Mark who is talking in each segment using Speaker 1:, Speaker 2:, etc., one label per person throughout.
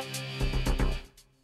Speaker 1: Bye.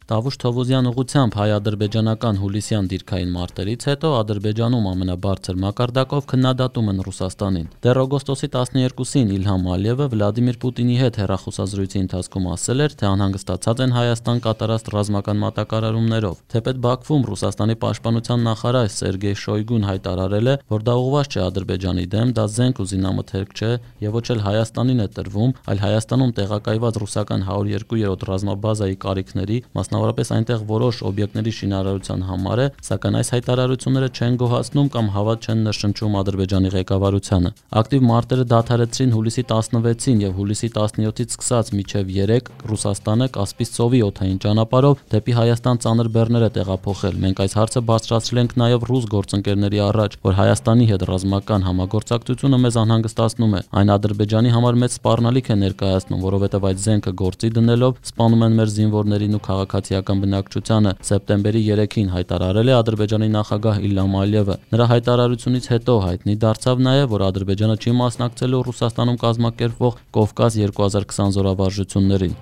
Speaker 1: Տավուշ Թովոզյան ուղությամբ հայ-ադրբեջանական հուլիսյան դիրքային մարտերից հետո Ադրբեջանում ամենաբարձր մակարդակով քննադատում են Ռուսաստանին։ Դեռ օգոստոսի 12-ին Իլհամ Ալիևը Վլադիմիր Պուտինի հետ հեռախոսազրույցի ընթացքում ասել էր, թե անհանգստացած են Հայաստան կատարած ռազմական մատակարարումներով։ Թեպետ Բաքվում Ռուսաստանի պաշտպանության նախարար Սերգեյ Շոյգուն հայտարարել է, որ դա ուղղված չէ Ադրբեջանի դեմ, դա զենք ու զինամթերք չէ եւ ոչ էլ Հայաստանին է տրվում, այլ Հայաստանում տեղակայված ռուսական 102-րդ ռազմաբազայի կարիքների, մասնավորապես մասնավորապես այնտեղ որոշ օբյեկտների շինարարության համար է, սակայն այս հայտարարությունները չեն գոհացնում կամ հավատ չեն նշնչում Ադրբեջանի ղեկավարությանը։ Ակտիվ մարտերը դադարեցրին հուլիսի 16-ին եւ հուլիսի 17-ից սկսած մինչեւ 3 Ռուսաստանը Կասպից ծովի օթային ճանապարհով դեպի Հայաստան ծանր բեռներ է տեղափոխել։ Մենք այս հարցը բարձրացրել ենք նաեւ ռուս գործընկերների առաջ, որ Հայաստանի հետ ռազմական համագործակցությունը մեզ անհանգստացնում է։ Այն Ադրբեջանի համար մեծ սպառնալիք է ներկայացնում, որովհետև այդ զենքը գործի դնելով սպանում են մեր զինվորներին ու քաղաքացիներին քաղաքացիական բնակչությանը սեպտեմբերի 3-ին հայտարարել է Ադրբեջանի նախագահ Իլհամ Ալիևը։ Նրա հայտարարությունից հետո հայտնի դարձավ նաև, որ Ադրբեջանը չի մասնակցելու Ռուսաստանում կազմակերպվող Կովկաս 2020 զորավարժություններին։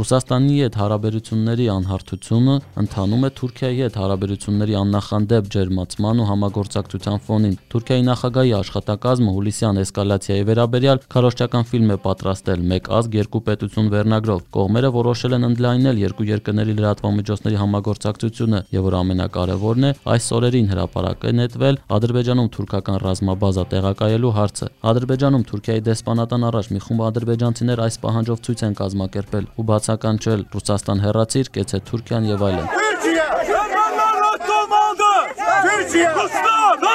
Speaker 1: Ռուսաստանի հետ հարաբերությունների անհարթությունը ընթանում է Թուրքիայի հետ հարաբերությունների աննախադեպ ջերմացման ու համագործակցության ֆոնին։ Թուրքիայի նախագահի աշխատակազմը հուլիսյան էսկալացիայի վերաբերյալ քարոշչական ֆիլմ է պատրաստել «Մեկ ազգ, երկու պետություն» վերնագրով։ Կողմերը որոշել են ընդլայնել երկու երկրների լրատվամիջոցների համագործակցությունը, եւ որ ամենակարևորն է, այս օրերին հրապարակ է նետվել Ադրբեջանում թուրքական ռազմաբազա տեղակայելու հարցը։ Ադրբեջանում Թուրքիայի դեսպանատան առաջ մի խումբ ադրբեջանցիներ այս պահանջով ցույց են կազմակերպել ու բաց բացականչել Ռուսաստան հեռացիր, կեցե Թուրքիան եւ այլն։ Թուրքիա! Թուրքիա! Ռուսաստան,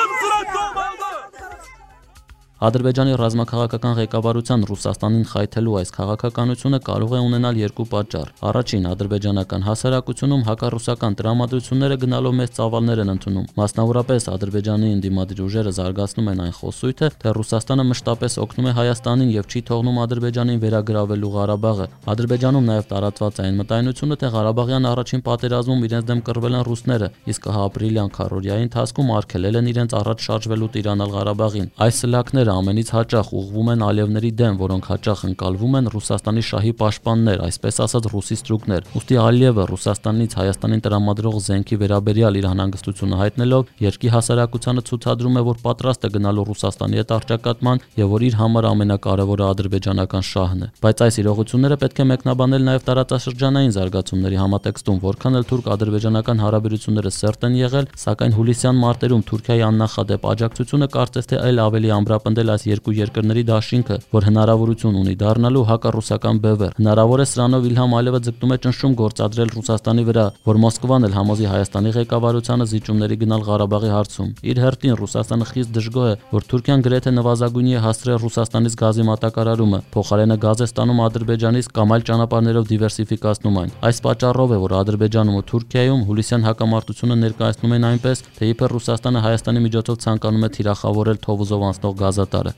Speaker 1: Ադրբեջանի ռազմաքաղաքական ղեկավարության Ռուսաստանին խայթելու այս քաղաքականությունը կարող է ունենալ երկու պատճառ։ Առաջին, ադրբեջանական հասարակությունում հակառուսական տրամադրությունները գնալով մեծ ծավալներ են ընդունում։ Մասնավորապես Ադրբեջանի ընդդիմադիր ուժերը զարգացնում են այն խոսույթը, թե Ռուսաստանը մշտապես օգնում է Հայաստանին եւ չի թողնում Ադրբեջանին վերագրավելու Ղարաբաղը։ Ադրբեջանում նաեւ տարածված այն մտայնությունը, թե Ղարաբաղյան առաջին պատերազմում իրենց դեմ կռվել են ռուսները, իսկ հա ապրիլյան քարորիայի ընթացքում արգելել են իրենց առաջ շարժվելու տիրանալ Ղարաբաղին։ Այս սլաքները ամենից հաճախ ուղղվում են ալևների դեմ, որոնք հաճախ ընկալվում են Ռուսաստանի շահի պաշտպաններ, այսպես ասած ռուսի ստրուկներ։ Ոստի Ալիևը Ռուսաստանից Հայաստանին տրամադրող զենքի վերաբերյալ իր անհանգստությունը հայտնելով երկրի հասարակությանը ցուցադրում է, որ պատրաստ է գնալու Ռուսաստանի հետ արճակատման եւ որ իր համար ամենակարևորը ադրբեջանական շահն է։ Բայց այս իրողությունները պետք է մեկնաբանել նաեւ տարածաշրջանային զարգացումների համատեքստում, որքան էլ թուրք-ադրբեջանական հարաբերությունները սերտ են եղել, սակայն հուլիսյան մարտերում Թուրքիայի աննախադեպ աջակցությունը կարծես թե այլ ավելի ամրապնդել ստեղծել այս երկու երկրների դաշինքը, որ հնարավորություն ունի դառնալու հակառուսական բևեռ։ Հնարավոր է սրանով Իլհամ Ալիևը ձգտում է ճնշում գործադրել Ռուսաստանի վրա, որ Մոսկվան էլ համոզի Հայաստանի ղեկավարությանը զիջումների գնալ Ղարաբաղի հարցում։ Իր հերթին Ռուսաստանը խիստ դժգոհ է, որ Թուրքիան գրեթե նվազագույնի է հասցրել Ռուսաստանից գազի մատակարարումը, փոխարենը գազ է ստանում Ադրբեջանից կամ այլ ճանապարհներով դիվերսիֆիկացնում այն։ Այս պատճառով է, որ Ադրբեջանում ու Թուրքիայում հուլիսյան հակամարտությունը ներկայացնում են այնպես, թե իբր Ռուսաստանը Հայաստանի միջոցով ցանկանում է թիրախավորել Թովուզով անցնող գազա տարը։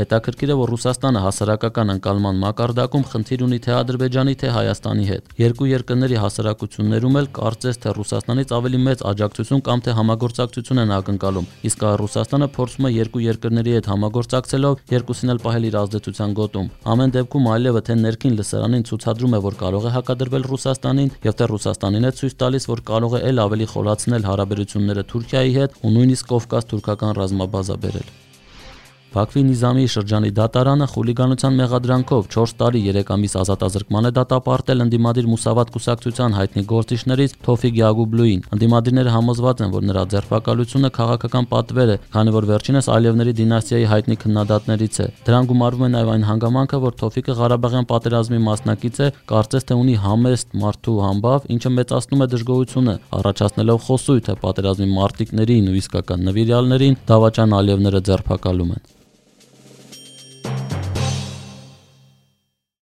Speaker 1: Հետաքրքիր է, որ Ռուսաստանը հասարակական ընկալման մակարդակում խնդիր ունի թե Ադրբեջանի, թե Հայաստանի հետ։ Երկու երկրների հասարակություններում էլ կարծես թե Ռուսաստանից ավելի մեծ աջակցություն կամ թե համագործակցություն են ակնկալում, իսկ Ռուսաստանը փորձում է երկու երկրների հետ համագործակցելով երկուսին էլ պահել իր ազդեցության գոտում։ Ամեն դեպքում Ալիևը թե ներքին լսարանին ցուցադրում է, որ կարող է հակադրվել Ռուսաստանին, եւ թե Ռուսաստանին է ցույց տալիս, որ կարող է ել ավելի խորացնել հարաբերությունները Թուրքիայի հետ ու նույնիսկ Կովկաս թուրքական ռազմաբազա բերել։ Բաքվի Նիզամի շրջանի դատարանը խուլիգանության մեղադրանքով 4 տարի 3 ամիս ազատազրկման է դատապարտել ընդդիմադիր Մուսավատ կուսակցության հայտնի գործիչներից Թոֆիկ Յագուբլուին։ Ընդդիմադիրները համոզված են, որ նրա ձերբակալությունը քաղաքական պատվեր է, քանի որ վերջինս Ալիևների դինաստիայի հայտնի քննադատներից է։ Դրան գումարվում է նաև այն հանգամանքը, որ Թոֆիկը Ղարաբաղյան պատերազմի մասնակից է, կարծես թե ունի համեստ մարդու համբավ, ինչը մեծացնում է դժգոհությունը, առաջացնելով խոսույթ, թե պատերազմի մարտիկներին ու իսկական նվիրյալներին դավաճան Ալիևները ձերբակալում են։